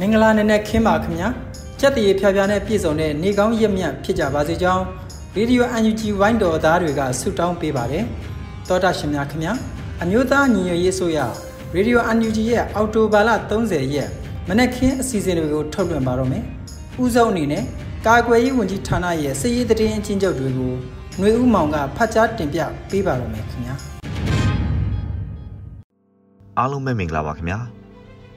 မင်္ဂလာနံနက်ခင်းပါခင်ဗျာကြက်တရေဖြားဖြားနဲ့ပြည့်စုံတဲ့နေကောင်းရက်မြတ်ဖြစ်ကြပါစေကြောင်းရေဒီယို UNG ဝိုင်းတော်သားတွေကဆုတောင်းပေးပါတယ်တောတာရှင်များခင်ဗျာအမျိုးသားညီညွတ်ရေးဆိုရရေဒီယို UNG ရဲ့အော်တိုဘာလ30ရက်မနက်ခင်းအစီအစဉ်တွေကိုထုတ်လွှင့်ပါတော့မယ်ဥဆုံးအနေနဲ့ကာကွယ်ရေးဝန်ကြီးဌာနရဲ့စစ်ရေးသတင်းအချင်းချုပ်တွေကိုຫນွေဦးမောင်ကဖတ်ကြားတင်ပြပေးပါတော့မယ်ခင်ဗျာ အားလုံးပဲမင်္ဂလာပါခင်ဗျာ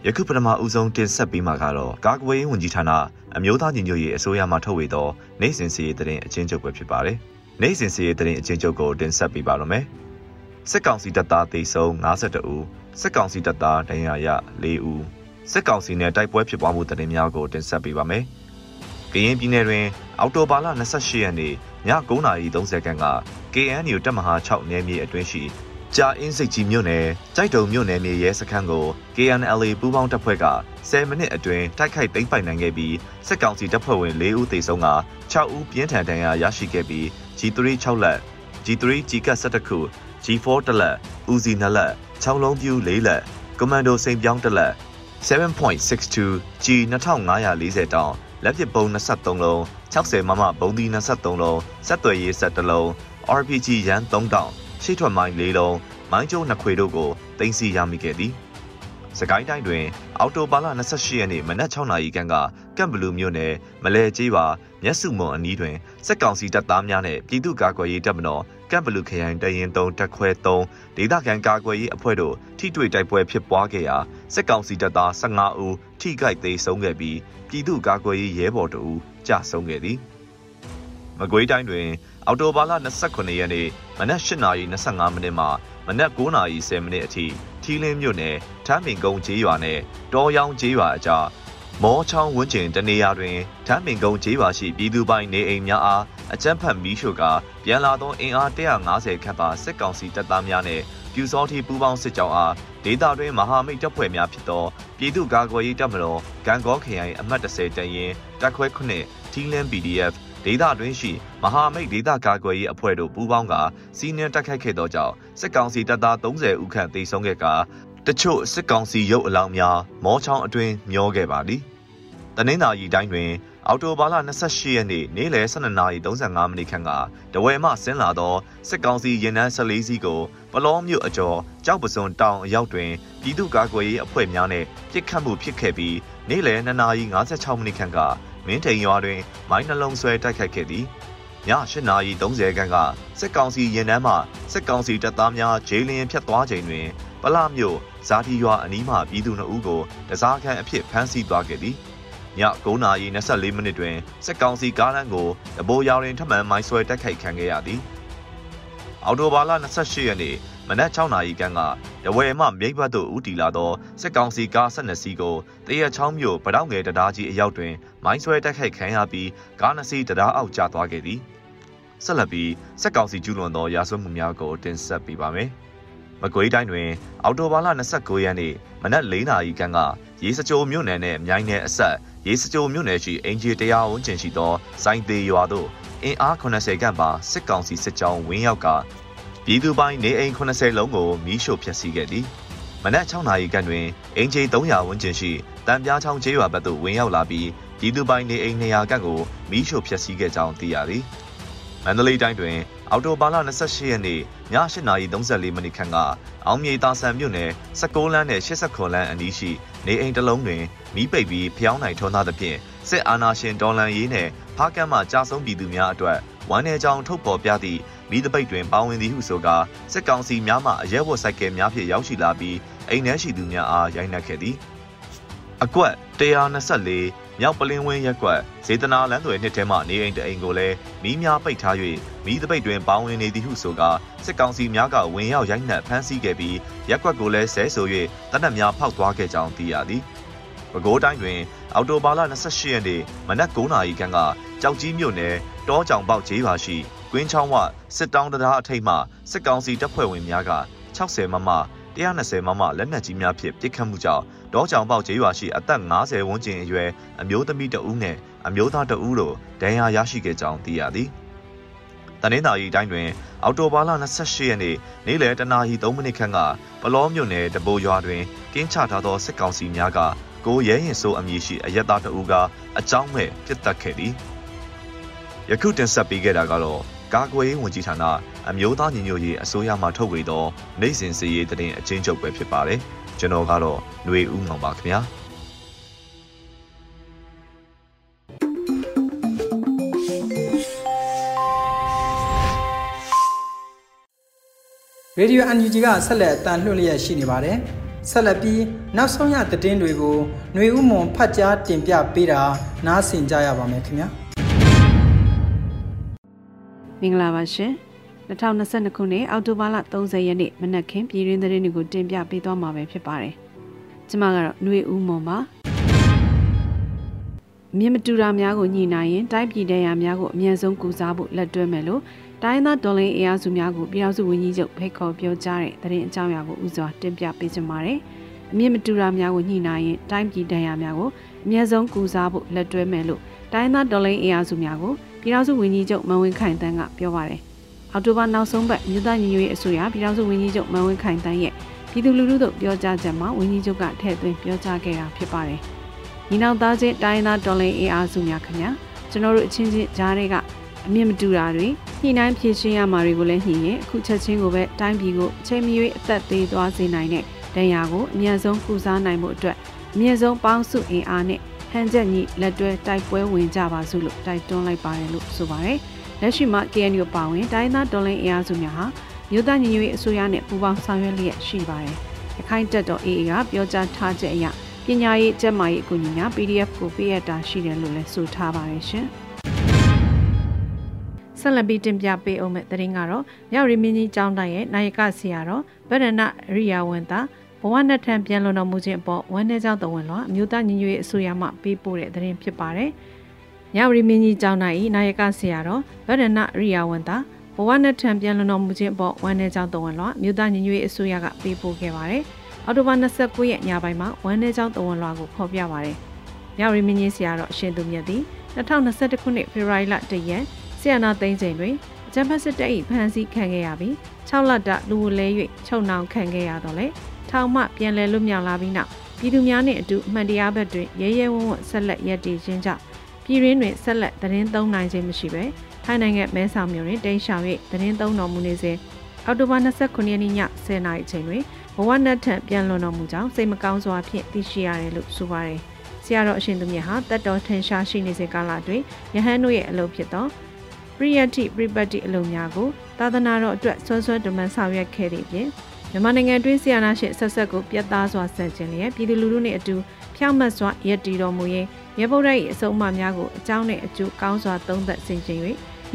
ယခုပထမဦးဆုံးတင်ဆက်ပေးမှာကတော့ကာကွယ်ရေးဝန်ကြီးဌာနအမျိုးသားညီညွတ်ရေးအစိုးရမှထုတ်ဝေသောနိုင်စဉ်စီရေးတရင်အချင်းချုပ်ပဲဖြစ်ပါတယ်နိုင်စဉ်စီရေးတရင်အချင်းချုပ်ကိုတင်ဆက်ပေးပါတော့မယ်စစ်ကောင်စီတပ်သားတေဆုံး52ဦးစစ်ကောင်စီတပ်သားဒဏ်ရာရ4ဦးစစ်ကောင်စီနဲ့တိုက်ပွဲဖြစ်ပွားမှုတရင်များကိုတင်ဆက်ပေးပါမယ်ကရင်ပြည်နယ်တွင် အောက်တိုဘာလ28ရက်နေ့ည9:30ခန်းက KNU တပ်မဟာ6နယ်မြေအတွင်းရှိ ကြာအင်းစိတ်ကြီးမြို့နယ်ကြိုက်တုံမြို့နယ်မြေရဲစခန်းကို KNLA ပူးပေါင်းတပ်ဖွဲ့က10မိနစ်အတွင်းတိုက်ခိုက်သိမ်းပိုက်နိုင်ခဲ့ပြီးစစ်ကောင်စီတပ်ဖွဲ့ဝင်4ဦးသေဆုံးက6ဦးပြင်းထန်ဒဏ်ရာရရှိခဲ့ပြီး G3 6လက် G3 G ကတ်17ခု G4 တလက်ဦးစီ2လက်6လုံးပြူ4လက်ကွန်မန်ဒိုစိန်ပြောင်းတလက်7.62 G 2540တောင်လက်ပစ်ပုံ23လုံး60မမဘုံဒီ23လုံးဆက်သွယ်ရေးဆက်တလုံး RPG ရန်3တောင် ရှိထွက်မိုင်း၄လုံးမိုင်းကျုံနှစ်ခွေတို့ကိုတင်စီရမိခဲ့သည်စကိုင်းတိုင်းတွင် အော်တိုဘာလ28ရက်နေ့မနက်6နာရီခန့်ကကမ်ဘလူးမြို့နယ်မလဲကျေးပါမျက်စုမွန်အနီးတွင်စက်ကောင်စီတပ်သားများနှင့်ပြည်သူ့ကာကွယ်ရေးတပ်မတော်ကမ်ဘလူးခရိုင်တရင်3တပ်ခွဲ3ဒေသခံကာကွယ်ရေးအဖွဲ့တို့ထိတွေ့တိုက်ပွဲဖြစ်ပွားခဲ့ရာစက်ကောင်စီတပ်သား15ဦးထိခိုက်သေးဆုံးခဲ့ပြီးပြည်သူ့ကာကွယ်ရေးရဲဘော်တို့ကြာဆုံးခဲ့သည်မကွေးတိုင်းတွင် အော်တိုဘာလ29ရက်နေ့မနက်8:25မိနစ်မှမနက်9:10မိနစ်အထိထီလင်းမြို့နယ်ထမ်းပင်ကုန်းကျေးရွာနဲ့တောရောင်းကျေးရွာအကြားမောချောင်းဝန်းကျင်တနေရာတွင်ထမ်းပင်ကုန်းကျေးရွာရှိပြည်သူပိုင်နေအိမ်များအားအကြမ်းဖက်မီးရှို့ကပြန်လာသောအင်အား150ခန့်ပါစစ်ကောင်စီတပ်သားများနဲ့ပြူစောတိပူးပေါင်းစစ်ကြောင်းအားဒေသတွင်းမဟာမိတ်တပ်ဖွဲ့များဖြစ်သောပြည်သူ့ကာကွယ်ရေးတပ်မတော်ဂံကောခရိုင်အမှတ်30တရင်တပ်ခွဲ9ထီလင်း PDF ဒေသတွင်းရှိမဟာမိတ်ဒေသကာကွယ်ရေးအဖွဲ့တို့ပူးပေါင်းကစီးနင်းတိုက်ခိုက်ခဲ့သောကြောင့်စစ်ကောင်စီတပ်သား30ဦးခန့်သေဆုံးခဲ့ကာတချို့စစ်ကောင်စီရုပ်အလောင်းများမောချောင်းအတွင်းမျောခဲ့ပါသည်။တနင်္သာရီတိုင်းတွင်အော်တိုဘာလ28ရက်နေ့နေ့လယ်12:35မိနစ်ခန့်ကတဝဲမှဆင်းလာသောစစ်ကောင်စီရင်နှန်း14စီးကိုပလောမြို့အကျော်ကြောက်ပစွန်တောင်အရောက်တွင်ပြည်သူ့ကာကွယ်ရေးအဖွဲ့များနဲ့ပြစ်ခတ်မှုဖြစ်ခဲ့ပြီးနေ့လယ်2:56မိနစ်ခန့်က မင်းထိန်ရွာတွင်မိုင်းနှလုံးဆွဲတိုက်ခိုက်ခဲ့သည်ည8:30ခန်းကစစ်ကောင်စီရင်နှမ်းမှစစ်ကောင်စီတပ်သားများဂျေလင်ဖြတ်သွားချိန်တွင် ပလမြို့ဇာတိရွာအနီးမှပြည်သူ2ဦးကိုတစားခန်းအဖြစ်ဖမ်းဆီးသွားခဲ့သည်ည9:24မိနစ်တွင်စစ်ကောင်စီကားလမ်းကိုတဘိုးရောင်တွင်ထပ်မံမိုင်းဆွဲတိုက်ခိုက်ခံခဲ့ရသည်အော်တိုဘာလ28ရက်နေ့ မနက်6နာရီခန့်ကရဝယ်မှမြိတ်ဘတ်သို့ဦးတည်လာသောစစ်ကောင်စီကား12စီးကိုတရချောင်းမြို့ပတောက်ငယ်တရားကြီးအရောက်တွင် မိုင်းဆွဲတိုက်ခိုက်ခံရပြီးကားနှစ်စီးတရားအောက်ကျသွားခဲ့သည်ဆက်လက်ပြီးစစ်ကောင်စီကျူးလွန်သောရာဇဝတ်မှုများကိုတင်ဆက်ပေးပါမယ်မကွေးတိုင်းတွင် အော်တိုဘာလ29ရက်နေ့မနက်၄နာရီခန့်ကရေစကြိုမြို့နယ်နှင့်မြိုင်နယ်အဆက်ရေစကြိုမြို့နယ်ရှိအင်ဂျီတရားဝန်းကျင်ရှိသောစိုင်းသေးရွာသို့အင်အား80ခန့်ပါစစ်ကောင်စီစစ်ကြောင်းဝင်းရောက်က ပြည်သူပိုင်းနေအိမ်80လုံးကိုမီးရှို့ဖျက်ဆီးခဲ့သည်မနက်6နာရီခန့်တွင်အင်ဂျီ300ဝန်းကျင်ရှိတံပြားချောင်းကျေးရွာဘက်သို့ဝင်ရောက်လာပြီးပြည်သူပိုင်းနေအိမ်200ခန့်ကိုမီးရှို့ဖျက်ဆီးခဲ့ကြောင်းသိရသည်မန္တလေးတိုင်းတွင် အော်တိုဘာလ28ရက်နေ့ည8:34မိနစ်ခန့်ကအောင်မြေတာဆန်မြို့နယ်16လမ်းနဲ့89လမ်းအနီးရှိနေအိမ်တစ်လုံးတွင်မီးပိတ်ပြီးဖျောင်းနိုင်ထွန်းသားသဖြင့်စစ်အာဏာရှင်ဒေါ်လန်ရေးနဲ့ဖားကမ်းမှကြာဆုံးပြည်သူများအတွက်ဝမ်းနယ်ကြောင်ထုတ်ပေါ်ပြသည့် မိသပိတ်တွင်ပါဝင်သည်ဟုဆိုကာစစ်ကောင်စီများမှအရဲဝတ်ဆိုင်ကယ်များဖြင့်ရောက်ရှိလာပြီးအိမ်ထဲရှိသူများအားရိုက်နှက်ခဲ့သည်အကွက်124မြောက်ပလင်းဝင်းရက်ကွက်ဇေတနာလမ်းသွယ်နှစ်ထဲမှနေအိမ်တအိမ်ကိုလည်းမီးများပိတ်ထား၍မီးတပိတ်တွင်ပေါင်းဝင်နေသည်ဟုဆိုကာစစ်ကောင်စီများကဝင်ရောက်ရိုက်နှက်ဖမ်းဆီးခဲ့ပြီးရက်ကွက်ကိုလည်းဆဲဆို၍တနက်များဖောက်သွားခဲ့ကြောင်းသိရသည်။ပဲခူးတိုင်းတွင် အော်တိုဘာလ28ရက်နေ့မနက်9:00နာရီခန့်ကကြောက်ကြီးမြို့နယ်တောကြောင်ပေါက်ကျေးရွာရှိ ကွင်းချောင်းဝစစ်တောင်းတရားအထိတ်မှစစ်ကောင်စီတပ်ဖွဲ့ဝင်များက60မမ120မမလက်နက်ကြီးများဖြင့်ပစ်ခတ်မှုကြောင့်ဒေါကြောင်ပေါက်ကျေးရွာရှိအသက်50ဝန်းကျင်အရွယ်အမျိုးသမီးတဦးနဲ့အမျိုးသားတဦးတို့ဒဏ်ရာရရှိခဲ့ကြောင်းသိရသည်။တနင်္သာရီတိုင်းတွင် အော်တိုဘာလ28ရက်နေ့နေ့လယ်တနာရီ3မိနစ်ခန့်ကပလောမြို့နယ်တဘိုရွာတွင်ကင်းချထားသောစစ်ကောင်စီများကကိုရဲရင်ဆိုးအမည်ရှိအရက်သားတဦးကအကြောင်းမဲ့ပြစ်တက်ခဲ့သည်။ယခုတင်ဆက်ပေးခဲ့တာကတော့ ကာကွယ်ရေးဝန်ကြီးဌာနအမျိုးသားညီညွတ်ရေးအစိုးရမှထုတ်ဝေသောနိုင်စဉ်စည်ရေးတရင်အချင်းချုပ်ပဲဖြစ်ပါတယ်။ကျွန်တော်ကတော့ຫນွေဦးမောင်ပါခင်ဗျာ။ Radio UNG ကဆက်လက်အတန်လှည့်လျက်ရှိနေပါတယ်။ဆက်လက်ပြီးနောက်ဆုံးရသတင်းတွေကိုຫນွေဦးမွန်ဖတ်ကြားတင်ပြပေးတာနားဆင်ကြရပါမယ်ခင်ဗျာ။ မင်္ဂလာပါရှင်။2022ခုနှစ်အောက်တိုဘာလ30ရက်နေ့မနက်ခင်းပြည်တွင်းသတင်းတွေကိုတင်ပြပေးသွားမှာပဲဖြစ်ပါတယ်။ကျွန်မကတော့ຫນွေဦးမွန်ပါ။မြင့်မတူတာများကိုညှိနှိုင်းရင်တိုင်းပြည်တရားများကိုအမြန်ဆုံးကူစားဖို့လက်တွဲမယ်လို့တိုင်းသားဒေါ်လင်းအင်အားစုများကိုပြည်ထောင်စုဝန်ကြီးချုပ်ဖိတ်ခေါ်ပြောကြားတဲ့သတင်းအကြောင်းအရာကိုဥစွာတင်ပြပေးချင်ပါတယ်။အမြင့်မတူတာများကိုညှိနှိုင်းရင်တိုင်းပြည်တရားများကိုအမြဲဆုံးကူစားဖို့လက်တွဲမယ်လို့တိုင်းသားဒေါ်လင်းအင်အားစုများကို ပြည်ထောင်စုဝန်ကြီးချုပ်မန်ဝင်းခိုင်တန်းကပြောပါတယ်။အောက်တိုဘာနောက်ဆုံးပတ်မြို့သားညီညွတ်ရေးအစိုးရပြည်ထောင်စုဝန်ကြီးချုပ်မန်ဝင်းခိုင်တန်းရဲ့ပြည်သူလူထုတို့ပြောကြားချက်မှာဝန်ကြီးချုပ်ကထည့်သွင်းပြောကြားခဲ့တာဖြစ်ပါတယ်။ညီနောင်သားချင်းတိုင်းသားဒေါ်လင်းအင်အားစုများခင်ဗျာကျွန်တော်တို့အချင်းချင်းကြားတွေကအမြင့်မတူတာတွေညှိနှိုင်းဖြည့်ရှင်းရမှာတွေကိုလည်းညှိရင်အခုချက်ချင်းကိုပဲတိုင်းပြည်ကိုအချိန်မရွေးအသက်သေးသွားစေနိုင်တဲ့ဒဏ်ရာကိုအမြန်ဆုံးကုစားနိုင်မှုအတွက်အမြန်ဆုံးပေါင်းစုအင်အားနဲ့ ဟန်ချက်ညီလက်တွဲတိုက်ပွဲဝင်ကြပါစို့လို့တိုက်တွန်းလိုက်ပါတယ်လို့ဆိုပါတယ်။လက်ရှိမှာ KNU ပါဝင်တိုင်းသားဒေါ်လင်းအင်အားစုများဟာမြို့သားညီညွတ်ရေးအစိုးရနဲ့ပူးပေါင်းဆောင်ရွက်လျက်ရှိပါတယ်။ရခိုင်တပ်တော် AA ကပြောကြားထားချက်အရပညာရေးကျန်းမာရေးအကူအညီများ PDF ကိုပေးအပ်တာရှိတယ်လို့လည်းဆိုထားပါတယ်ရှင်။ဆက်လက်ပြီးတင်ပြပေးအောင်မဲ့သတင်းကတော့မြောက်ရီမင်းကြီးကျောင်းတိုင်းရဲ့နာယကဆရာတော်ဗဒနာရိယာဝန်တာ ဘဝနဲ့ထံပြန်လွန်တော်မူခြင်းအပေါ်ဝမ်းနည်းကြောင်းတဝန်လွှာအမျိုးသားညီညွတ်ရေးအစိုးရမှပေးပို့တဲ့သတင်းဖြစ်ပါတယ်။မြောက်ရီမင်းကြီးကျောင်းတိုင်း၏နာယကဆရာတော်ဗဒနာရိယာဝန်တာဘဝနဲ့ထံပြန်လွန်တော်မူခြင်းအပေါ်ဝမ်းနည်းကြောင်းတဝန်လွှာအမျိုးသားညီညွတ်ရေးအစိုးရကပေးပို့ခဲ့ပါတယ်။အော်တိုဘာ29ရက်ညပိုင်းမှာဝမ်းနည်းကြောင်းတဝန်လွှာကိုဖော်ပြပါတယ်။မြောက်ရီမင်းကြီးဆရာတော်အရှင်သူမြတ်သည်2021ခုနှစ်ဖေဖော်ဝါရီလ1ရက်ဆီယနာသိန်းချိန်တွင်အကြမ်းဖက်စစ်တပ်၏ဖမ်းဆီးခံခဲ့ရပြီး6လတလူဝလဲ၍ချုပ်နှောင်ခံခဲ့ရတော့လေ ထောင်မှပြန်လည်လွတ်မြောက်လာပြီးနောက်ပြည်သူများနှင့်အတူအမှန်တရားဘက်တွင်ရဲရဲဝံ့ဝံ့ဆက်လက်ရည်တည်ခြင်းကြောင့်ပြည်ရင်းတွင်ဆက်လက်သတင်းသုံးနိုင်ခြင်းမရှိဘဲထိုင်းနိုင်ငံမဲဆောက်မြို့တွင်တိန့်ရှောင်၍သတင်းသုံးတော်မူနေစဉ်အောက်တိုဘာ29ရက်နေ့ည10:00နာရီအချိန်တွင်ဘဝနတ်ထံပြန်လွန်တော်မူကြောင်းစိတ်မကောင်းစွာဖြင့်သိရှိရတယ်လို့ဆိုပါတယ်။ဆရာတော်အရှင်သူမြတ်ဟာတတ်တော်ထင်ရှားရှိနေစေကာလတွင်ယဟန်တို့ရဲ့အလုပ်ဖြစ်သောပရိယတ်တိပရိပတ်တိအလုံများကိုသာသနာတော်အတွက်ဆွမ်းဆွမ်းတမန်ဆောင်ရွက်ခဲ့သည့်ပြင် မြန်မာနိုင်ငံတွင်းဆီယနာရှင်ဆက်ဆက်ကိုပြတ်သားစွာဆန့်ကျင်လျက်ပြည်သူလူထုနှင့်အတူဖြောင့်မတ်စွာရည်တည်တော်မူရင်းမြတ်ဗုဒ္ဓ၏အဆုံးအမများကိုအကြောင်းနှင့်အကျိုးကောင်းစွာသုံးသပ်ဆင်ခြင်၍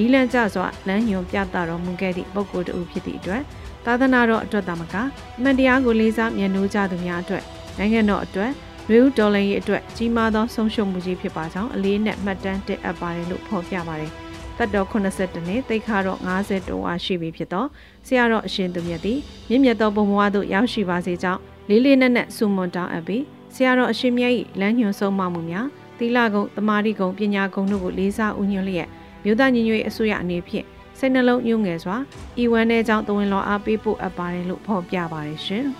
ဤလန့်ကျစွာလမ်းညွန်ပြသတော်မူခဲ့သည့်ပုဂ္ဂိုလ်တူဖြစ်သည့်အတွက်သာသနာတော်အတွက်သာမကအမှန်တရားကိုလေးစားမြတ်နိုးကြသူများအတွက်နိုင်ငံတော်အတွက်ရေဦးဒေါ်လာရေးအတွက်ကြီးမားသောဆုံးရှုံးမှုကြီးဖြစ်ပါကြောင်းအလေးနဲ့မှတ်တမ်းတင်အပ်ပါတယ်လို့ဖော်ပြပါတယ်။ တက်တော်82နှစ်တိတ်ခါတော့50တိုးအားရှိပြီဖြစ်တော့ဆရာတော်အရှင်သူမြတ်သည်မြင့်မြတ်သောဘုံဘဝသို့ရောက်ရှိပါစေကြောင်းလေးလေးနက်နက်ဆုမွန်တောင်းအပ်ပြီးဆရာတော်အရှင်မြတ်၏လမ်းညွှန်ဆုံးမမှုများသီလဂုံတမာတိဂုံပညာဂုံတို့ကိုလေးစားဥညွှန်လျက်မြို့သားညီညွတ်ရေးအစိုးရအနေဖြင့်စိတ်နှလုံးညှို့ငယ်စွာဤဝမ်းထဲကြောင့်တဝင်လောအားပေးဖို့အပ်ပါတယ်လို့ဖော်ပြပါတယ်ရှင်။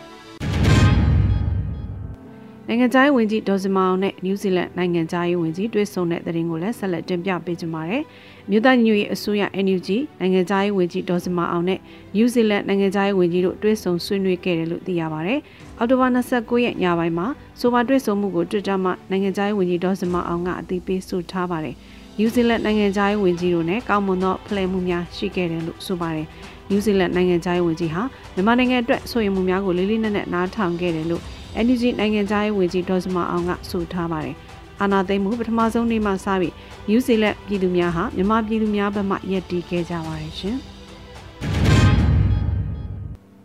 နိုင်ငံခြားရေးဝန်ကြီးဒေါ်စမောင်နဲ့နယူးဇီလန်နိုင်ငံခြားရေးဝန်ကြီးတွေ့ဆုံတဲ့သတင်းကိုလည်းဆက်လက်တင်ပြပေးကြပါမယ်။ မြို့သားညွေအစိုးရ NUG နိုင်ငံခြားရေးဝန်ကြီးဒေါ်စမောင်အောင်နဲ့နယူးဇီလန်နိုင်ငံခြားရေးဝန်ကြီးတို့တွေ့ဆုံဆွေးနွေးခဲ့တယ်လို့သိရပါဗျ။အောက်တိုဘာ29ရက်ညပိုင်းမှာဆိုပါတွေ့ဆုံမှုကို Twitter မှာနိုင်ငံခြားရေးဝန်ကြီးဒေါ်စမောင်အောင်ကအသိပေးဆိုထားပါတယ်။နယူးဇီလန်နိုင်ငံခြားရေးဝန်ကြီးတို့နဲ့ကောင်းမွန်သောဖလှယ်မှုများရှိခဲ့တယ်လို့ဆိုပါတယ်။နယူးဇီလန်နိုင်ငံခြားရေးဝန်ကြီးဟာမြန်မာနိုင်ငံအတွက်ဆိုရင်မှုများကိုလေးလေးနက်နက်နားထောင်ခဲ့တယ်လို့ NUG နိုင်ငံသားရေးဝန်ကြီးဒေါ်စမအောင်ကဆိုထားပါတယ်။ အာနာသိမ့်မှုပထမဆုံးနေ့မှစပြီးနယူးဇီလန်ပြည်သူများဟာမြန်မာပြည်သူများဘက်မှယက်တီးခဲ့ကြပါတယ်ရှင်။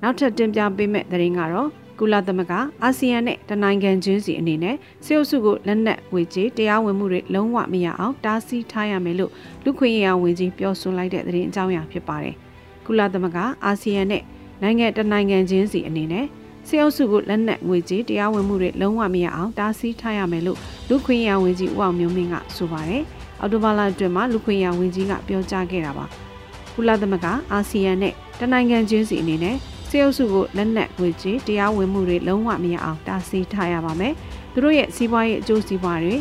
နောက်ထပ်တင်ပြပေးမယ့်သတင်းကတော့ကုလသမဂ္ဂအာဆီယံနဲ့တနိုင်ငံချင်းစီအနေနဲ့စေအုပ်စုကိုလက်နက်ဝေချေတရားဝင်မှုတွေလုံးဝမရအောင်တားဆီးထားရမယ်လို့လူခွင့်ရေးဝန်ကြီးပြောဆိုလိုက်တဲ့သတင်းအကြောင်းအရာဖြစ်ပါတယ်။ကုလသမဂ္ဂအာဆီယံနဲ့နိုင်ငံတနိုင်ငံချင်းစီအနေနဲ့ စေအုပ်စုကိုလက်နက်ငွေကြေးတရားဝင်မှုတွေလုံးဝမရအောင်တားဆီးထားရမယ်လို့လူခွင့်ရဝန်ကြီးဦးအောင်မျိုးမင်းကဆိုပါတယ်။အော်တိုဘာလအတွင်းမှာလူခွင့်ရဝန်ကြီးကပြောကြားခဲ့တာပါ။ကုလသမဂ္ဂအာဆီယံနဲ့တနိုင်ငံချင်းစီအနေနဲ့စေအုပ်စုကိုလက်နက်ငွေကြေးတရားဝင်မှုတွေလုံးဝမရအောင်တားဆီးထားရပါမယ်။သူတို့ရဲ့စီးပွားရေးအကျိုးစီးပွားတွေ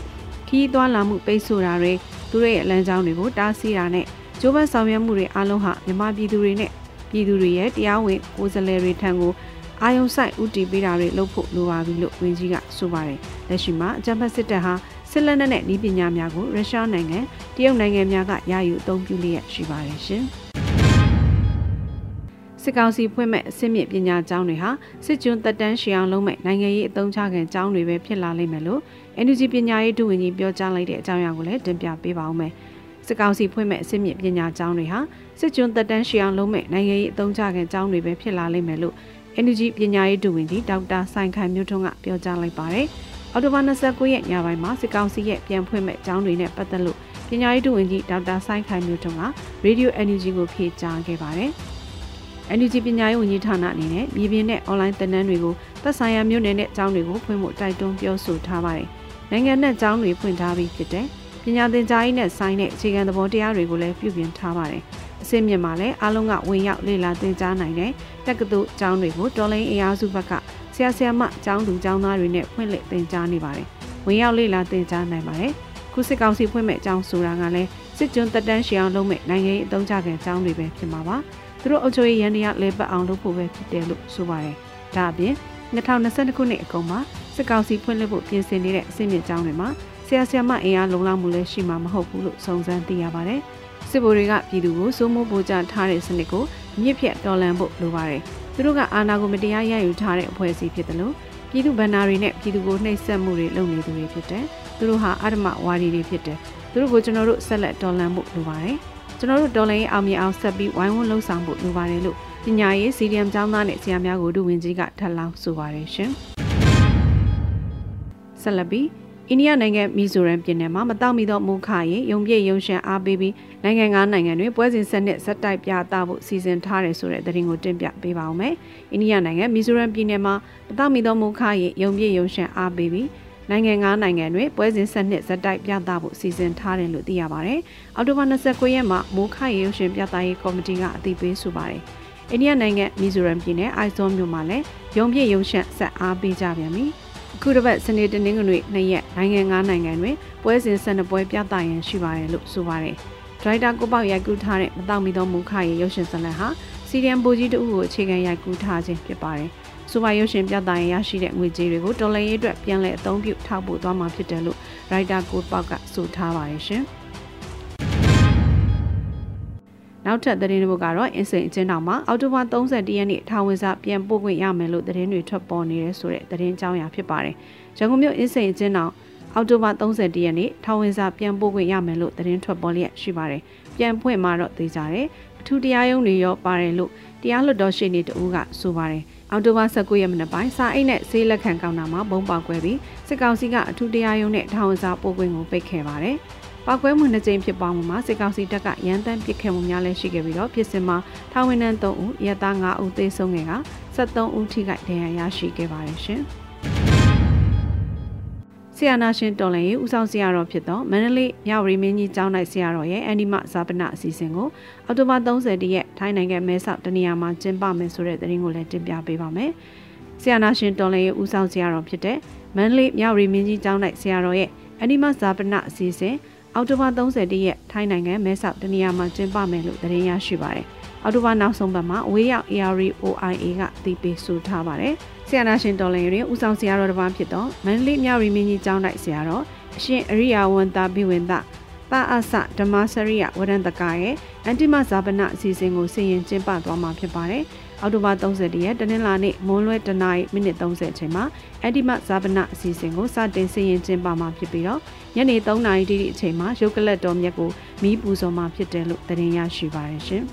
ခီးသွွာလာမှုပိတ်ဆို့တာတွေသူတို့ရဲ့လမ်းကြောင်းတွေကိုတားဆီးတာနဲ့ကျိုးပန်းဆောင်ရွက်မှုတွေအလုံးဟာမြန်မာပြည်သူတွေနဲ့ပြည်သူတွေရဲ့တရားဝင်ကိုယ်စားလှယ်တွေထံကို အာယုံဆိုင်ဥတီပေးတာတွေလုပ်ဖို့လိုပါပြီလို့ဝန်ကြီးကဆိုပါတယ်။လက်ရှိမှာအကြံဖက်စစ်တပ်ဟာစစ်လက်နက်နဲ့ဤပညာများကိုရုရှားနိုင်ငံတရုတ်နိုင်ငံများကရယူအသုံးပြုလျက်ရှိပါတယ်ရှင်။စစ်ကောင်စီဖွင့်မဲ့အစစ်မြစ်ပညာကျောင်းတွေဟာစစ်ကျွန်းတက်တန်းရှေအောင်လုံးမဲ့နိုင်ငံရေးအသုံးချခံကျောင်းတွေပဲဖြစ်လာလိမ့်မယ်လို့ NUG ပညာရေးဒုဝန်ကြီးပြောကြားလိုက်တဲ့အကြောင်းအရာကိုလည်းတင်ပြပေးပါဦးမယ်။စစ်ကောင်စီဖွင့်မဲ့အစစ်မြစ်ပညာကျောင်းတွေဟာစစ်ကျွန်းတက်တန်းရှေအောင်လုံးမဲ့နိုင်ငံရေးအသုံးချခံကျောင်းတွေပဲဖြစ်လာလိမ့်မယ်လို့ NUG ပညာရေးဒုဝန်ကြီးဒေါက်တာဆိုင်ခိုင်မျိုးထွန်းကပြောကြားလိုက်ပါတယ်။အော်တိုဘာ29ရက်ညပိုင်းမှာစစ်ကောင်စီရဲ့ပြန်ဖွင့်မဲ့ကျောင်းတွေနဲ့ပတ်သက်လို့ပညာရေးဒုဝန်ကြီးဒေါက်တာဆိုင်ခိုင်မျိုးထွန်းက Radio NUG ကိုဖြေကြားခဲ့ပါတယ်။ NUG ပညာရေးဝန်ကြီးဌာနအနေနဲ့မြေပြင်နဲ့ online သင်တန်းတွေကိုသက်ဆိုင်ရာမြို့နယ်နဲ့ကျောင်းတွေကိုဖွင့်ဖို့တိုက်တွန်းပြောဆိုထားပါတယ်။နိုင်ငံနဲ့ကျောင်းတွေဖွင့်ထားပြီးဖြစ်တဲ့ပညာသင်ကြားရေးနဲ့ဆိုင်တဲ့အခြေခံသဘောတရားတွေကိုလည်းပြုပြင်ထားပါတယ်။ အစစ်မြစ်မှာလည်းအားလုံးကဝင်ရောက်လေ့လာသင်ကြားနိုင်တဲ့တက္ကသိုလ်ကျောင်းတွေကိုတော်လိုင်းအင်အားစုဘက်ကဆရာဆရာမကျောင်းသူကျောင်းသားတွေနဲ့ဖွင့်လှစ်သင်ကြားနေပါတယ်။ဝင်ရောက်လေ့လာသင်ကြားနိုင်ပါတယ်။ခုစစ်ကောင်စီဖွင့်မဲ့ကျောင်းဆိုတာကလည်းစစ်ကျွန်းတက်တန်းရှေအောင်လုပ်မဲ့နိုင်ငံရေးအသုံးချခံကျောင်းတွေပဲဖြစ်မှာပါ။သူတို့အုပ်ချုပ်ရေးရန်တရားလဲပတ်အောင်လုပ်ဖို့ပဲဖြစ်တယ်လို့ဆိုပါတယ်။ဒါအပြင်2022ခုနှစ်အကုန်မှာစစ်ကောင်စီဖွင့်လှစ်ဖို့ပြင်ဆင်နေတဲ့အစီအမံကျောင်းတွေမှာဆရာဆရာမအင်အားလုံလောက်မှုလည်းရှိမှာမဟုတ်ဘူးလို့စုံစမ်းသိရပါတယ်။ စစ်ဗိုလ်တွေကပြည်သူကိုစိုးမိုးပိုကြထားတဲ့စနစ်ကိုမြစ်ဖြတ်တော်လှန်ဖို့လိုပါတယ်။သူတို့ကအာဏာကိုမတရားရယူထားတဲ့အဖွဲ့အစည်းဖြစ်တယ်လို့ပြည်သူဗန္နာတွေနဲ့ပြည်သူကိုနှိပ်စက်မှုတွေလုပ်နေသူတွေဖြစ်တယ်။သူတို့ဟာအဓမ္မဝါဒီတွေဖြစ်တယ်။သူတို့ကိုကျွန်တော်တို့ဆက်လက်တော်လှန်ဖို့လိုပါတယ်။ကျွန်တော်တို့တော်လှန်ရေးအောင်မြင်အောင်ဆက်ပြီးဝိုင်းဝန်းလှုံ့ဆော်ဖို့လိုပါတယ်လို့ပညာရေးစီဒီအမ်ကျောင်းသားနဲ့ဆရာများကိုဒုဝန်ကြီးကထပ်လောင်းဆိုပါတယ်ရှင်။ဆက်လက်ပြီး အိန္ဒိယနိုင်ငံမီဇိုရမ်ပြည်နယ်မှာမတောက်မီသောမူခရင်ယုံပြည့်ယုံရှန်အားပေးပြီးနိုင်ငံကားနိုင်ငံတွေပွဲစဉ်ဆက်နှစ်ဇက်တိုက်ပြသဖို့စီစဉ်ထားတယ်ဆိုတဲ့သတင်းကိုတင်ပြပေးပါောင်းမယ်။အိန္ဒိယနိုင်ငံမီဇိုရမ်ပြည်နယ်မှာမတောက်မီသောမူခရင်ယုံပြည့်ယုံရှန်အားပေးပြီးနိုင်ငံကားနိုင်ငံတွေပွဲစဉ်ဆက်နှစ်ဇက်တိုက်ပြသဖို့စီစဉ်ထားတယ်လို့သိရပါတယ်။အောက်တိုဘာ29ရက်မှာမိုးခရေရုံရှင်ပြသရေးကော်မတီကအသိပေးဆိုပါတယ်။အိန္ဒိယနိုင်ငံမီဇိုရမ်ပြည်နယ်အိုက်ဇွန်မြို့မှာလည်းယုံပြည့်ယုံရှန်ဆက်အားပေးကြပြန်ပြီ။ အခုတစ်ပတ်စနေတနင်္ဂနွေနှစ်ရက်နိုင်ငံ၅နိုင်ငံတွင်ပွဲစဉ်၁၂ပွဲပြသရန်ရှိပါတယ်လို့ဆိုပါတယ်။ဒရိုက်တာကိုပေါက်ရိုက်ကူးထားတဲ့မတောက်မီသောမူခရဲ့ရုပ်ရှင်ဇာတ်လမ်းဟာစီရီယံပိုကြီးတဦးကိုအခြေခံရိုက်ကူးထားခြင်းဖြစ်ပါတယ်။ဆိုပါရုပ်ရှင်ပြသရင်ရရှိတဲ့ငွေကြေးတွေကိုတော်လှန်ရေးအတွက်ပြန်လည်အသုံးပြုထောက်ပို့သွားမှာဖြစ်တယ်လို့ရိုက်တာကိုပေါက်ကဆိုထားပါတယ်ရှင်။ နောက်ထပ်သတင်းတွေကတော့အင်းစိန်အကျဉ်းထောင်မှာအောက်တိုဘာ31ရက်နေ့ထာဝန်စာပြန်ပို့ခွင့်ရမယ်လို့သတင်းတွေထွက်ပေါ်နေတယ်ဆိုတဲ့သတင်းကြောင်းရာဖြစ်ပါတယ်။ရန်ကုန်မြို့အင်းစိန်အကျဉ်းထောင်အောက်တိုဘာ31ရက်နေ့ထာဝန်စာပြန်ပို့ခွင့်ရမယ်လို့သတင်းထွက်ပေါ်လျက်ရှိပါတယ်။ပြန်ဖွင့်မှာတော့သိကြတယ်။အထူးတရားရုံးတွေရောပါတယ်လို့တရားလွှတ်တော်ရှေ့နေတဦးကဆိုပါတယ်။အောက်တိုဘာ19ရက်နေ့ပိုင်းစာအိတ်နဲ့ဆေးလက်ခံကောင်တာမှာဘုံပေါက်ကွဲပြီးစစ်ကောင်စီကအထူးတရားရုံးနဲ့ထာဝန်စာပို့ခွင့်ကိုပိတ်ခဲ့ပါတယ်။ ပောက်ကွဲမှုနှစ်ကြိမ်ဖြစ်ပွားမှုမှာစစ်ကောင်စီတပ်ကရန်တမ်းပစ်ခတ်မှုများလည်းရှိခဲ့ပြီးတော့ဖြစ်စဉ်မှာထောင်ဝင်နှန်း3ဦးရဲသား5ဦးသေဆုံးခဲ့က73ဦးထိခိုက်ဒဏ်ရာရရှိခဲ့ပါတယ်ရှင်။ဆီယနာရှင်တော်လည်းဦးဆောင်ဆရာတော်ဖြစ်သောမန္တလေးမြဝတီမင်းကြီးကျောင်း၌ဆရာတော်ရဲ့အန်ဒီမဇာပနအစီအစဉ်ကိုအောက်တိုဘာ30ရက်ထိုင်းနိုင်ငံမဲဆောက်တနေရာမှာကျင်းပမယ်ဆိုတဲ့သတင်းကိုလည်းတင်ပြပေးပါမယ်။ဆရာနာရှင်တော်လည်းရဲ့ဦးဆောင်ဆရာတော်ဖြစ်တဲ့မန္တလေးမြောက်ရီမင်းကြီးကျောင်း၌ဆရာတော်ရဲ့အနိမဇာပနအစီအစဉ် အောက်တိုဘာ30ရက်ထိုင်းနိုင်ငံမဲဆောက်တနေရာမှာကျင်းပမယ်လို့သတင်းရရှိပါတယ်။အောက်တိုဘာနောက်ဆုံးပတ်မှာအဝေးရောက် ARI OIA ကသိပေးဆိုထားပါတယ်။ဆရာနာရှင်တော်လည်းရဲ့ဦးဆောင်ဆရာတော်တစ်ပါးဖြစ်တော့မန္တလေးမြောက်ရီမင်းကြီးကျောင်း၌ဆရာတော်အရှင်အရိယာဝန်တာဘိဝင်တာတာအဆဓမ္မစရိယဝရန္တကရဲ့အန်တိမဇာပနအစီအစဉ်ကိုဆင်ရင်ကျင်းပသွားမှာဖြစ်ပါတယ်။ အောက်တိုဘာ30ရက်တနင်္လာနေ့မွန်းလွဲတနာရီမိနစ်30အချိန်မှာအန်တိမဇာပနအစီအစဉ်ကိုစတင်ဆင်ရင်ကျင်းပမှာဖြစ်ပြီးတော့ညနေ3နာရီတိတိအချိန်မှာရုပ်ကလတ်တော်မြတ်ကိုမီးပူဇော်မှာဖြစ်တယ်လို့သတင်းရရှိပါတယ်ရှင်။